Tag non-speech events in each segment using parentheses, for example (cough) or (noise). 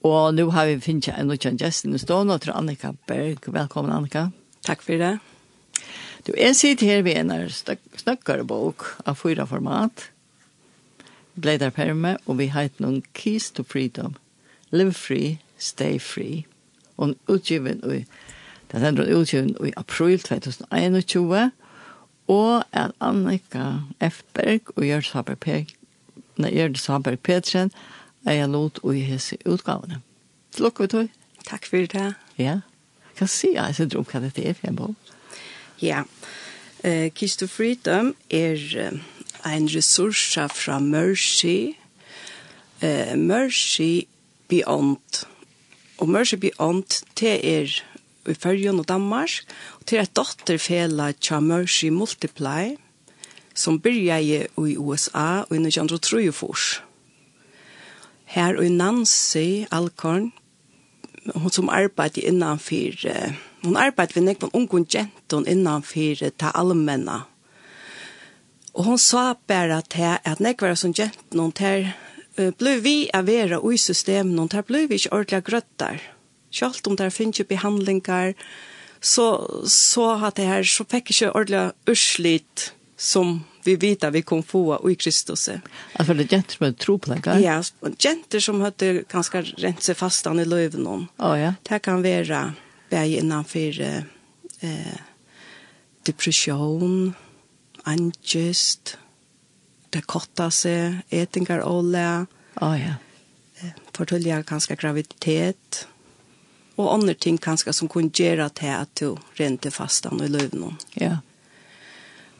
Og nu har vi finnet en nødvendig gjest i stående til Annika Berg. Velkommen, Annika. Takk for det. Du, jeg sitter her ved en snakkere bok av fyra format. Bleider Perme, og vi har noen Keys to Freedom. Live free, stay free. Og utgiven i, det er utgiven i april 2021. Og at Annika F. Berg og Gjørs Haber Petren, Gjørs Haber Petren, er jeg lot i hese utgavene. Til vi tog. Takk for det. Ja. Hva sier jeg så drum hva dette er for en bok? Ja. Uh, Kiss to Freedom er uh, en ressurs fra Mercy. Uh, Mercy Beyond. Og Mercy Beyond, det er i Førjen og Danmark. Og det er et dotterfele til Mercy Multiply som begynner i USA og i 1903 fors her og Nancy Alkorn, hon som arbeidde innanfyr, hon arbeidde ved nekvann ungen genton innanfyr ta allmenna. Og hon sa bare til at nekvann som genton, hon ter, blei vi av vera ui systemen, hon tar blei vi ikke ordentlig grøttar. Kjalt om der finnes jo behandlingar, så, så at det her, så fikk ikke ordentlig urslit som vi vet att vi kom få i Kristus. Alltså det jenter som tro på det. Ja, jenter som hade ganska rent sig fastan i löven om. Ja ja. Det kan vara bäg innan för eh depression, angst, det korta sig, ätingar olja. Ja ja. Fortölja ganska graviditet och andra ting ganska som kunde göra till att du rent fastan i löven. Ja.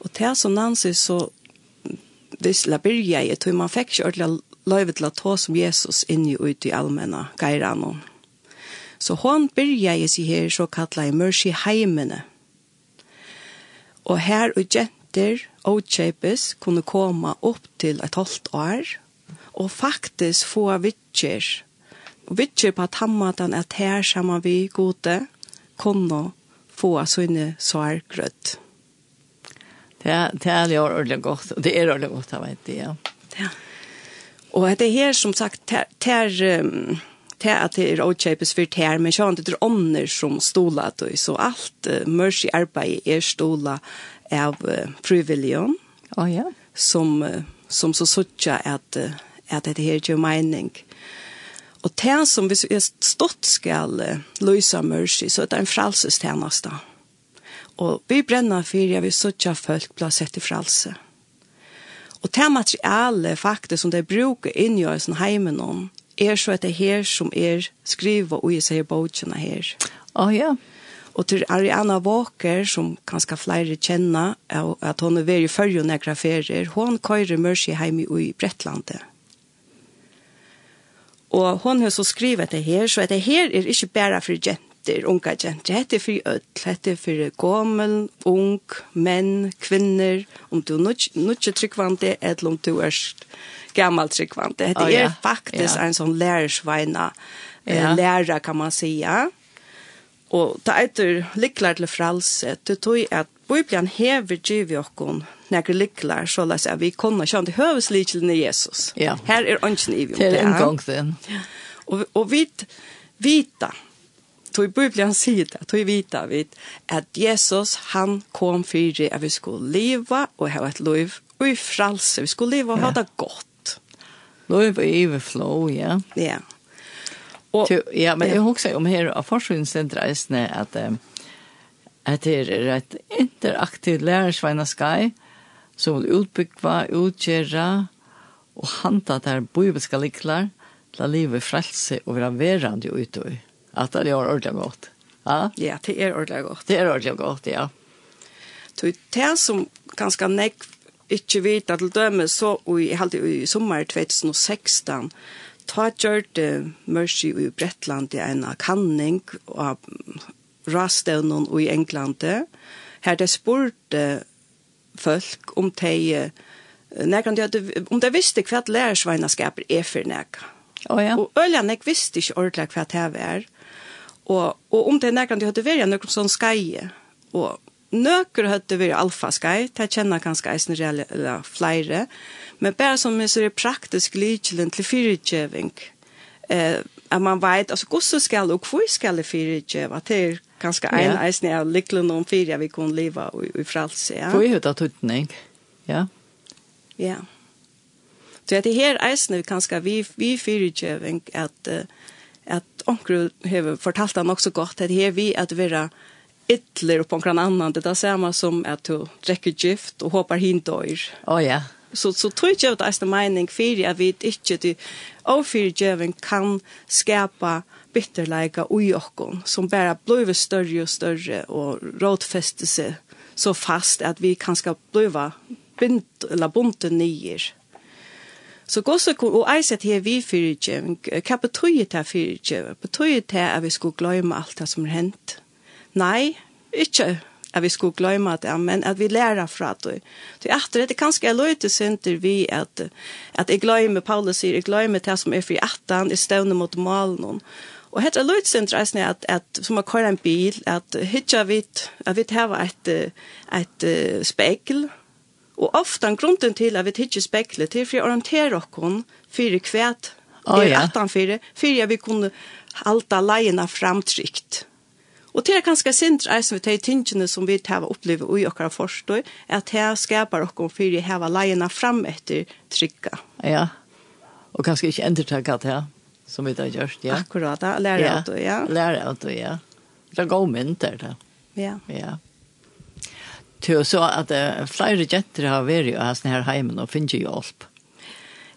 Og til som Nancy så, det la byrja i, tog man fikk ikke ordentlig løyve til å ta som Jesus inn i ut i allmenna geirene. Så hon byrja i seg her så kallet jeg mørsi heimene. Og her og jenter og kjøpes kunne komme opp til et halvt år og faktisk få vittjer. Og vittjer på tammatan at her sammen vi gode kunne få sånne sårgrøtt. Det, er det er jo ordentlig godt, og det er ordentlig godt, jeg vet det, ja. Ja. Og det er her, som sagt, det er, um, det at det er åkjøpes for det her, men sånn det er ånder som stola, så alt uh, mørs i arbeid er stola av uh, frivilligen, oh, ja. som, uh, som så suttja at, uh, at det her gjør mening. Og det som hvis vi er stått skal uh, løse mørs i, så er det en frelsestjeneste. Ja Og vi brenner fyrir jeg vil suttja folk blir sett i fralse. Og det materialet faktisk som de bruker inni i oss heimen om, er så at det her som er skriva og jeg sier bøtjene her. Å oh, ja. Og til Ariana Walker, som kanskje flere kjenner, at hun er veri og nekra ferier, hun køyre mørsi heim i Brettlandet. Og hun har så skrivet det her, så det her er ikke bare for jenter jenter, unga jenter, hette er for ødel, hette er for gommel, ung, menn, kvinner, om du er ikke tryggvante, eller om du er gammal tryggvante. Hette oh, ja. er faktisk ja. en sånn lærersveina, ja. lærer kan man säga. Og det er etter liklar til fralse, til tog at Bibelen hever givet i okkon nekker liklar, så la seg vi kunne kjønne til høveslikelen i Jesus. Ja. Her er ønsken i vi om det. Til en gang den. Og, og vi vita Tog Bibelen sier det, tog vita vid at Jesus han kom fyrir at vi skulle leva og ha et liv og i fralse, vi skulle leva og ha det godt. Liv og iverflow, ja. Ja. Og, ja, men jeg husker om her av forskningssentrene at at det er et interaktivt lærersveina skai som vil utbyggva, utgjera og handa der bibelska liklar til livet frelse og være verande ute i att det är ordentligt gott. Ja, ja det är ordentligt gott. Det är ordentligt gott, ja. Så det som ganska näck ikke vita til døme, så i, halde, i sommer 2016, ta gjørte Mercy i Bretland i en kanning av rastevnen i England, her det spurte folk om de Nekan det om de visste kvat lærsveinaskaper er för nek. Oh ja. Och øljan, jeg visste inte ordla kvat här var. Og, og om det er nærkant jeg hadde vært noen sånn skai, og nøkker hadde vært alfa skai, det kjenner kanskje eisen eller flere, men bare som en sånn er praktisk lydkjelen til fyrirkjøving, eh, at man vet, altså hvordan skal og hvor skal jeg fyrirkjøve, det er kanskje en ja. eisen av lykkelen noen fyra vi kunne leva i, i fralse. Ja. Hvor er det tøtning? Ja. Ja. Så det her eisen vi kanskje vi, vi fyrirkjøving at uh, at onkel har fortalt han också godt at her vi att vara ytler på någon annan det där samme som att du drekker gift och hoppar hin dör. Oh ja. Så så tror jag att det är mening för jag vet inte det och för jäveln kan skapa bitterleika i okkon som bara blir större och större och rådfäste sig så fast att vi kanske bliva bint eller bunte nyer. Så gosse og eiset her vi fyrtje, hva betyr det fyrtje? Betyr det at vi skulle gløyma alt det som er hent? Nei, inte at vi skulle gløyma det, men at vi lærer fra det. Så jeg tror det er kanskje jeg løyte synder vi at, at jeg gløymer, Paulus sier, jeg gløymer det som er fri i atan, i støvne mot malen. Og hetta lut sentra er snæ at at sum man køyrir ein bil at hitja vit at vit hava eitt eitt uh, spegel Og ofta grunden til at vi tidsje spekler til for å orientere oss for kvæt oh, ja. er 18-4, for vi kunne halta leiene framtrykt. Og det er ganske sint reisen vi tar tingene som vi tar oppleve i okkara forstår, at her skapar okkara for å heva leiene fram etter trykka. Ja, og kanskje ikke endretakka det her, som vi har gjort, ja. Akkurat, lærer ja. av det, ja. Lære av det, ja. Det er god mynd der, det. Ja. Ja til så at uh, flere jenter har vært i hesten her heimen og finner jo hjelp.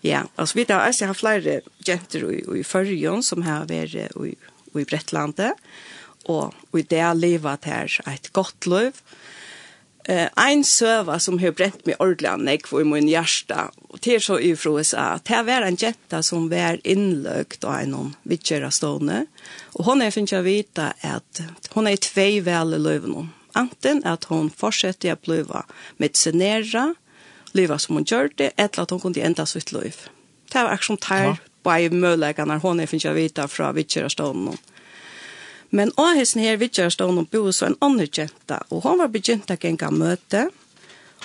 Ja, altså vi da, også har flere jenter i, i førjen som har vært i, i Brettlandet, og, og i det livet her et godt liv. Eh, ein søva som har brent meg ordentlig anlegg for min hjerte, og til så i fra USA, det var en jenta som var innløgt av en vidtjere stående, og hun har finnet å vite at hun er i tvei vel i løvene, Anten at hon fortsätter å bliva medicinera, leva som hon gjør det, eller at hon kunde enda sitt liv. Det var aktion tar ja. by möjligheten när hon finns jag vita från vittjärastånden. Men åhesen her vittjärastånden bor så en annen jenta, och hon var begynt att gänga möte,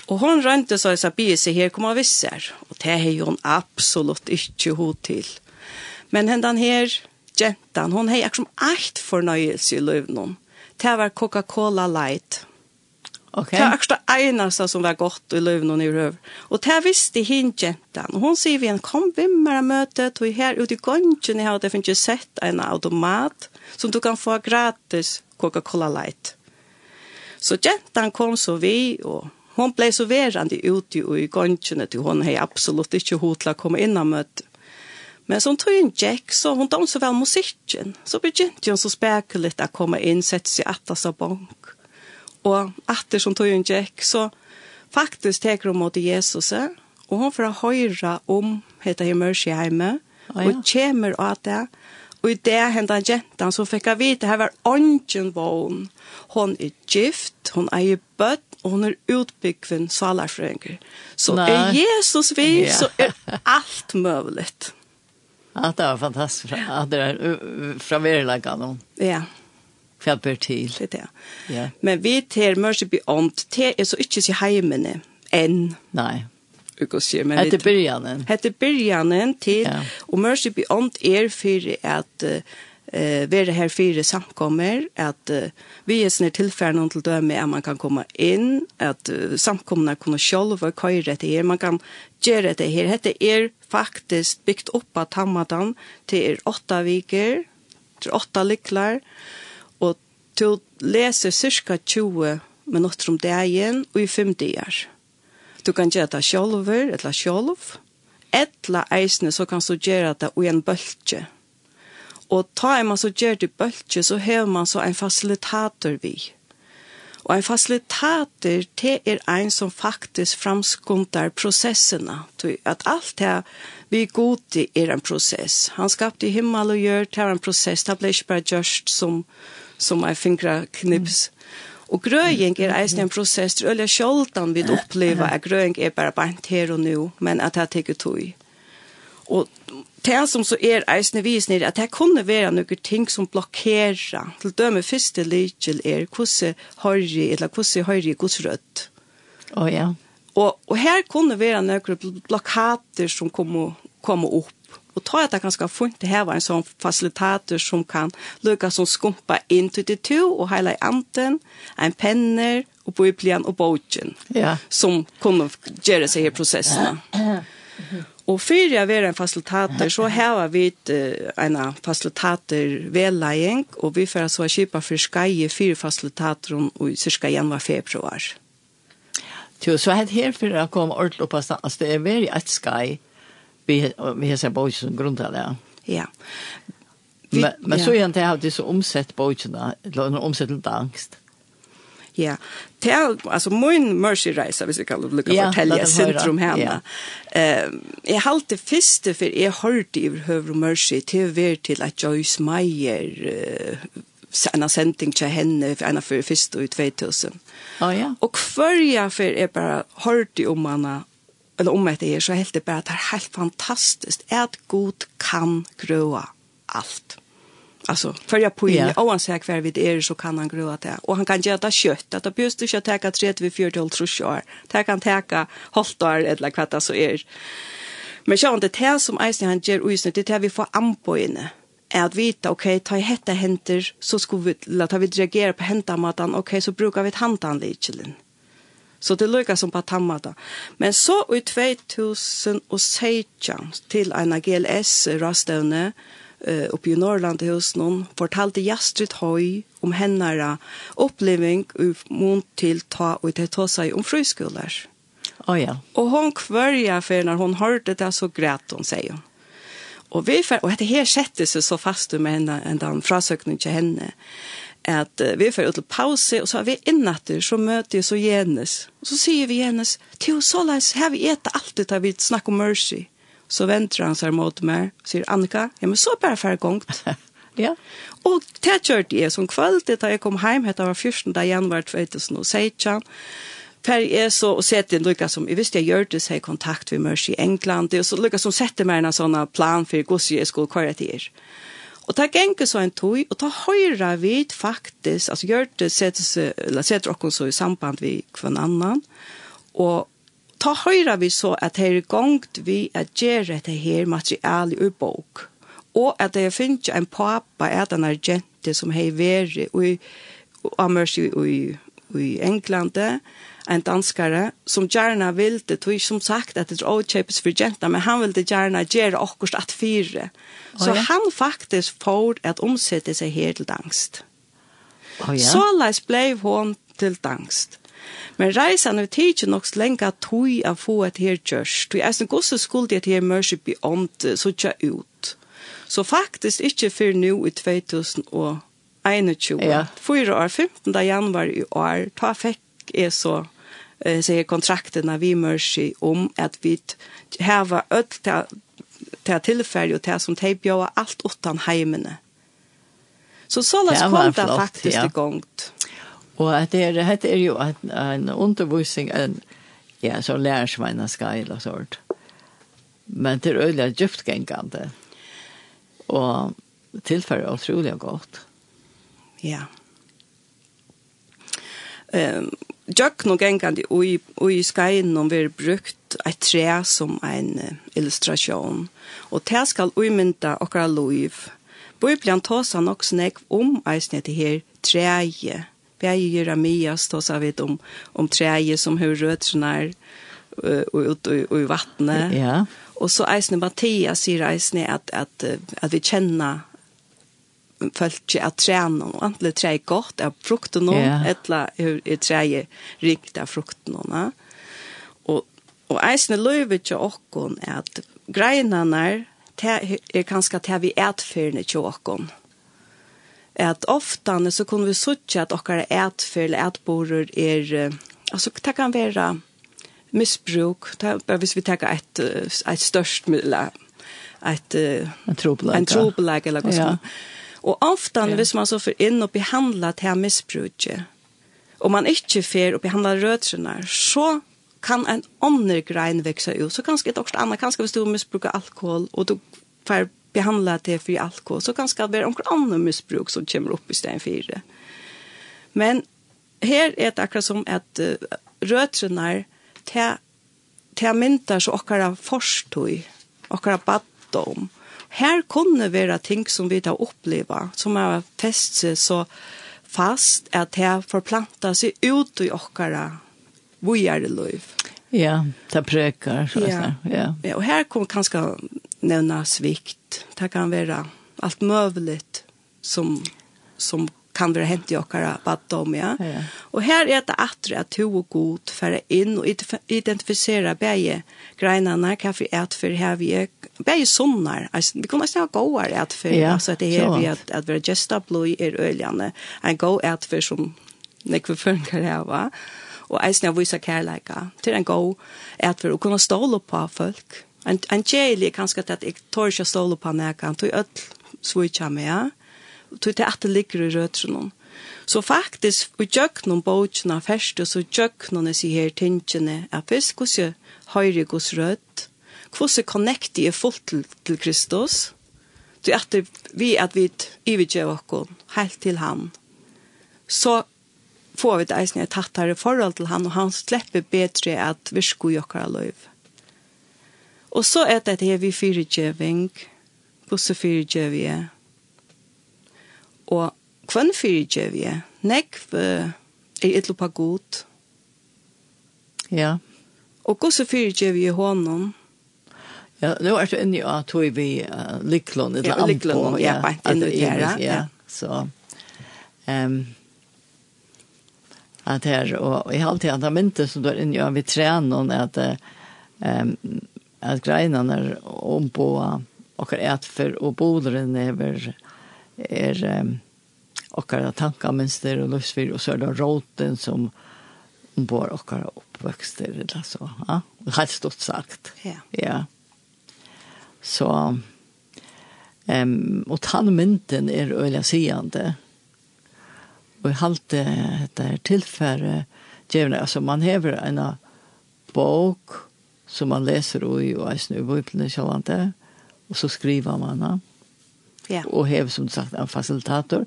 Og hon rønte så jeg bie seg her kommer visser, og det har hon absolutt ikke hod til. Men hendan her, jentan, hon har akkurat alt fornøyelse i løvnån det var Coca-Cola Light. Okej. Det var akkurat eneste som var godt i løven og nyrøv. Og det visste hun jenten. Og hun sier vi en kom vimmere møte, tog her ute i gongen, jeg hadde finnet sett en automat som du kan få gratis Coca-Cola Light. Så jentan kom så vi, og hon ble så verande ute i gongen, til hon har absolutt ikke hod til å komme inn og møte. Men som tog en jack så hon dom så väl musikken. Så begynte hon så spekuligt att komma in, sätta sig att alltså bank. Och efter som tog en jack så faktiskt teker hon mot Jesus. Och hon får höra om heter här Mörsheimet. Oh, ja. Och kommer att det Og i det hendan jentan så fikk jeg vite her var ånden vågen. Hon er gift, hon är i bøtt, og hon er utbyggven salarfrøynger. Så Nei. er Jesus vi, ja. så er alt møvligt. Ja, det var fantastiskt. Ja, det är från Verlagan. Ja. Kväpper till. Det er det. Ja. Men vi til Mercy Beyond, det er så inte så hemmene än. Nej. Ukosje, men Hette byrjanen. Hette byrjanen til, ja. og Mercy Beyond er for at uh, eh vara här fyra samkommer at uh, vi er snär tillfällen till döme man kan koma inn at uh, samkomna kunna själva köra det her. Man kan göra det her. Det er faktisk bygt upp at hammadan til er åtta veckor til åtta lycklar og til läser cirka 20 minutter om dagen og i fem dagar. Du kan gjøre det sjolver, eller sjolv, etla eisne så kan du gjøre det i en bøltje. Og tar man så gjør det bøltje, så har man så en facilitator vi. Og en facilitator, det er en som faktisk framskuntar prosesserna. At alt det vi god i er en prosess. Han skapte himmel og gjør, det er en prosess. Det ble ikke bare gjørst som, som en fingerknips. Mm. Og grøying er eisen en prosess, det er sjoldan vi opplever (laughs) at grøying er bare bant her og nå, men at det er tog. Og det som så er eisne visner, at det kunne være noen ting som blokkerer. Til døme første lykkel er hvordan høyre, eller hvordan høyre, hvordan rødt. Å oh, ja. Og, og her kunne være noen blokkater som kommer kom opp. Og ta at det ganske har funnet det her var en sånn facilitator som kan lukke som skumpa inn til det to, og hele anten, en penner, og bøyblian og bogen, ja. som kunne gjøre seg i prosessen. Ja. Og fyrir jeg være en facilitator, så har vi uh, en facilitator vedlegging, og vi får så kjipa for skai fire facilitatoren i cirka januar februar. Jo, så her her for å komme ordentlig opp av stedet, altså det er veldig et skai, vi vi har sett bøy som grunn til det. Ja. Vi, men, men ja. så igjen til jeg har disse omsett bøyene, eller omsett til angst. Ja Ja, det alltså min mercy resa hvis vi kan lukka ja, fortälja syndrom henne. Eh, jag halte fyrste för jag hörde i hövr mercy till ver till att Joyce Meyer en sending til henne for en av for først i 2000. Oh, ja. Og hver for jeg bare hørte om henne, eller om etter her, så helt det bare at det er helt fantastisk at Gud kan grøa alt alltså för jag på in och han säger kvar vid er så kan han gröa det. Och han kan göra det kött att det behövs du ska ta 3 till 4 till 3 år. Det kan täcka haltar eller kvatta så är. Men jag inte det som Eisen han ger och det här vi får ampo inne att vita okej okay, ta hetta händer så ska vi låta vi reagera på hända matan okej okay, så brukar vi ett handan lite Så det lyckas som på tammata. Men så i 2016 till en GLS-rastövne eh, uppe i Norrland hos någon fortalte Jastrid Høy om hennara oppleving i mån til ta og til ta seg om fryskulder. Oh, ja. Og hon kvörja för när hon hörde det så grät hon, säger hon. Og, vi, och det här sätter sig så fast med henne en dan frasökning till henne att uh, vi får ut til pause, och så har vi innatter, så möter så Jenes. Och så säger vi Jenes, "Till så läs oss, vi äter alltid da vi snackar om mercy. Så venter han seg mot meg, sier Annika, ja, men så bare færre gongt. (laughs) ja. Og det kjørte jeg som kvalitet da jeg kom hjem, det var 14. januar 2016, Per er så og sett en lukka som, jeg visste jeg gjør det seg kontakt med Mørs i England, og så lukka som setter meg en sånn plan for hvordan jeg skulle køre til er. Og ta genge så en tog, og ta høyre vid faktisk, altså gjør det setter, eller setter dere så i samband med hver annan, og ta høyra vi så at her er gongt vi at gjere det her material i bok. Og at jeg finnes en pappa at han er gente som hei veri i amersi i, i, England, en danskare, som gjerne ville, tog som sagt at det er åkjøpes for jenta, men han ville gjerne gjøre akkurat at fire. Så oh, ja. han faktisk får at omsette seg her til dangst. Oh, ja. Så leis ble hon til dangst. Men reisen er tid nok så lenge at tog å få et her kjørs. Du er sånn gosse skuld i et her mørse beyond så tja ut. Så faktisk ikke før nå i 2021. Ja. 4 år, 15. januar i år, da fikk jeg så eh sier kontrakten av vi mörsi om at vi hava öll ta ta tillfälle og ta som tejpjoa alt utan heimene. Så så las kom det faktisk ja. igångt. Og at det er, det er jo en, en undervisning, en, ja, så lærersveina skal og sånt. Men det er øyelig djuptgengende. Og tilfører utrolig godt. Ja. Um, Jack nog gengande ui oi skain om vi brukt eit tre som ein uh, illustration og det skal oi mynta okkara liv. Bøy blant tosa nok snekk om eisnet her treje Bæg Jeremias tåsa vi om, om träje som hur rötterna är och ut och i vattnet. Ja. Och så eisne Mattias sier eisne at, at, at vi kjenner folk at träna og antligen trä er gott av frukten nå, Ja. eller hur är trä rikt av frukten någon och och eisne lövet ju och kon att greinarna är ganska till vi ätfärne tjockon. Mm at ofta så kunne vi söka att och ätfel ätboror är alltså det kan vara missbruk där hvis vi tar ett ett störst medel ett en trobelag en trobelag eller hva Ja. som. Och ofta ja. hvis man så för in och behandla til här missbruket man inte får och behandla rötterna så kan en annan grein växa ut så kanske ett också annet, kanske vi du misbruker alkohol och då får behandla det för alkohol så kanske det är någon annan missbruk som kommer upp i stedet för det. Men här är det akkurat som att uh, rötrarna till till myntar så åkara förstoj åkara baddom. Här kunde vara ting som vi tar uppleva som har fäst sig så fast att här förplanta sig ut i åkara vojare liv. Ja, det präkar. Så ja. ja. ja, och här kommer kanske nevna svikt. Det kan være alt möjligt som, som kan være hent i okkara baddom, ja. ja. Og her er det atre at to og god fære inn og identifisere begge greinene, hva for et for her vi er, begge sunnar, altså, vi kunne ikke ha gåar et for, ja. altså at det her vi at, at vi er gesta blod er øljane, en gå et for som nekve fungerer her, va? og eisen jeg vise kærleika til en gå et for å kunne ståle på folk, En, en tjejlig kanskje at jeg tør ikke ståle på nækken, tog ødel svitja med, ja. tog til at det ligger i røtrene. Så faktisk, vi gjøk noen bøtjene først, og så gjøk noen disse her tingene, at først hvordan høyre gos rødt, hvordan connecti er fullt til, til Kristus, til at det vi at vi ividgjør oss helt til han, så får vi det eisne et tattere forhold til han, og han slipper bedre at vi sko i okkara løyv. Og så er det her vi fyrirgjøving, hvordan fyrirgjøv vi er. Og hvem fyrirgjøv vi er? Nekv er et lupa god. Ja. Og hvordan fyrirgjøv vi er hånden? Ja, nu er det inne i at vi vi uh, liklån, eller ja, liklån, ja, ja, ja, ja, ja, ja, så, um, at her, og i har alltid hatt mynte som du er inne i, at vi trener noen, at, um, at greinene om på okkar etfer og boderen over er okkar tankamønster og løsfyr, og så er det råten som bor okkar oppvøkster, eller så. Ja? Helt stort sagt. Ja. ja. Så, um, og tannmynten er øyla sigende. Og i halte dette tilfære, djevne, altså man hever en bok, som man läser i och är nu bibeln så vant det och så skriver man han. Ja. Och häv som sagt en facilitator.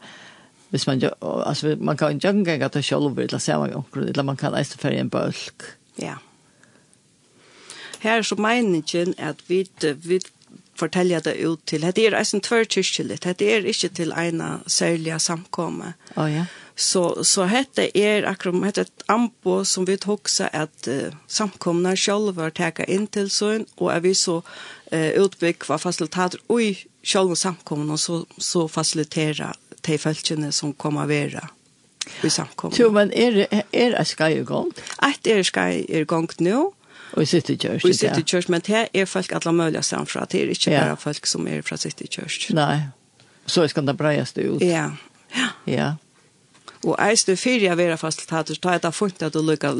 Hvis man alltså man kan inte gå till själv eller säga man eller man kan läsa för en bulk. Ja. Her er så meningen at vi, vi fortelja det ut til. Det er eisen tvørkyrkjelig. Det er ikke til ena særlige samkomme. Å oh, ja. Så så hette er akkurat hette et ambo som vi huxa att uh, samkomna själva täcka in till sån och är vi så uh, utbygg var facilitet oj själva samkomna så så facilitera de fältjene som kommer vera i samkomna. Jo men är er är ska ju gå. Att är ska är gång nu. Och sitter Church. Och sitter Church men det är folk alla möjliga samfra det är inte bara folk som är från City Church. Nej. Så ska det breiast ut. Ja. Ja. Ja. Og eisne fyrir jeg vera fasilitator, ta et av funnet at du lukka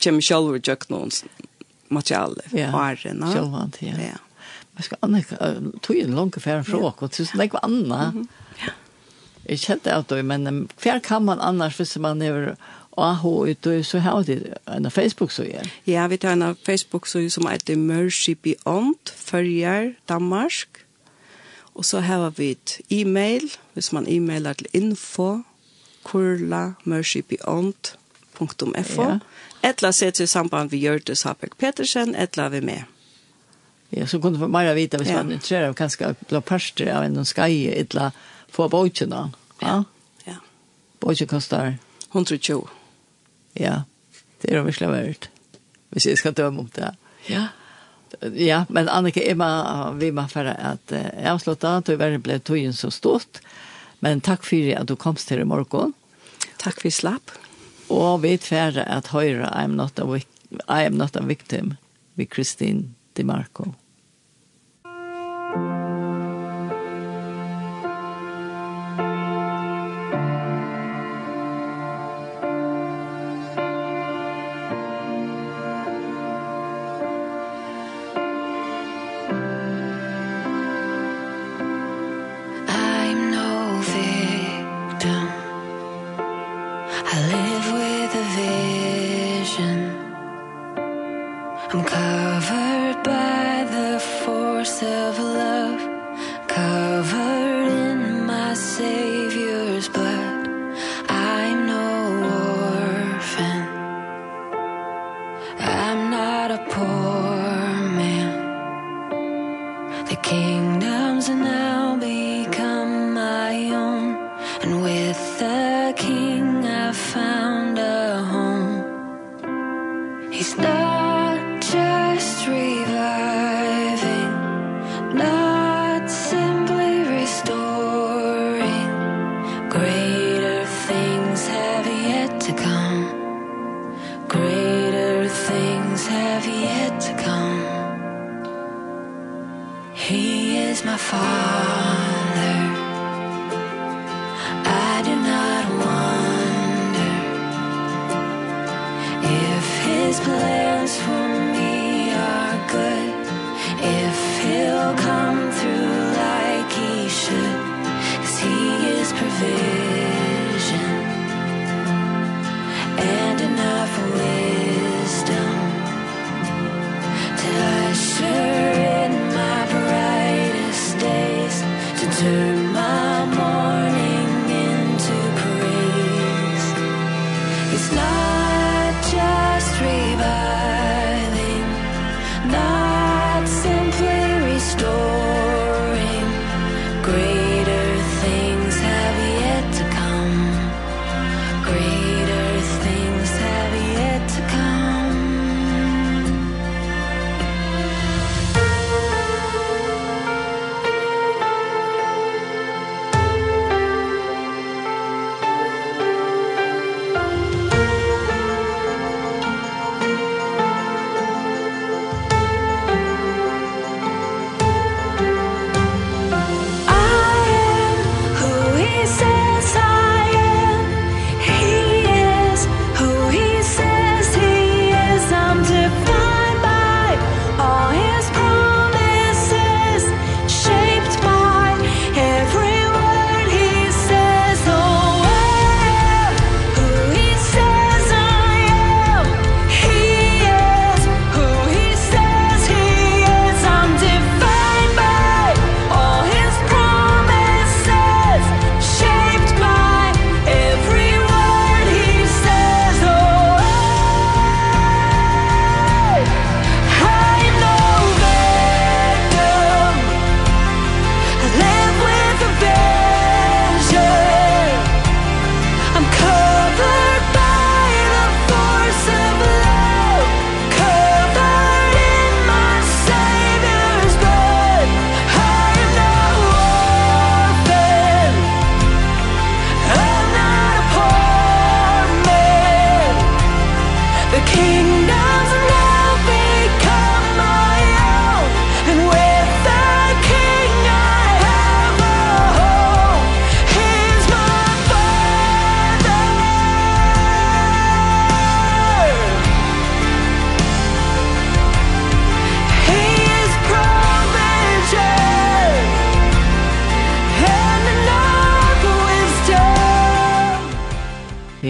kjem sjálfur jøk noen materiale, ja, årene. Sjálfant, ja. ja. Men skal anna, tog en langt færre fra og tusen, det var anna. Ja. Jeg kjente at det, men hver kan man annars hvis man er AH ute så har det en Facebook så är. Ja, vi tar en Facebook så som heter Mercy Beyond Førjar, Danmark. Och så har vi ett e-mail, hvis man e-mailar till info kurla mercypiont.fo ja. etla sett i samband vi gör det Sapek Petersen etla vi med. Ja, så kunde man bara vita hvis ja. man er intresserad av kanske blå parster av en skai etla få bojtjena. Ja. Ja. Bojtje kostar 120. Ja. Det är det verkligen värt. Vi ser ska döma om det. Ja. Ja, men Annika Emma vi man för att avsluta då var det blev tojen så stort. Men takk for at du komst til i morgen. Takk for slapp. Og vi tverre at høyre I am not a, I am not a victim ved Christine DiMarco. Marco.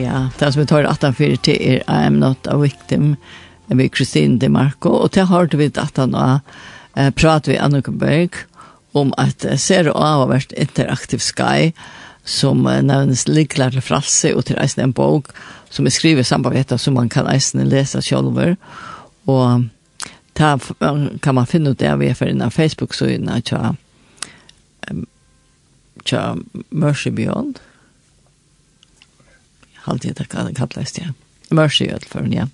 Ja, det som vi tar 18-4 til er I am not a victim med Christine De Marco, og til har vi at han har eh, pratet med Annika Berg om at ser og av har vært interaktiv sky, som eh, nevnes likler til fralse og til eisen en bok, som er skrivet sammen med som man kan eisen lese selv, og ta, kan man finne ut det vi er for innan Facebook-søyene, tja, tja, Mercy Beyond, halvtid det kan kallas det. Mercy i alla fall, ja.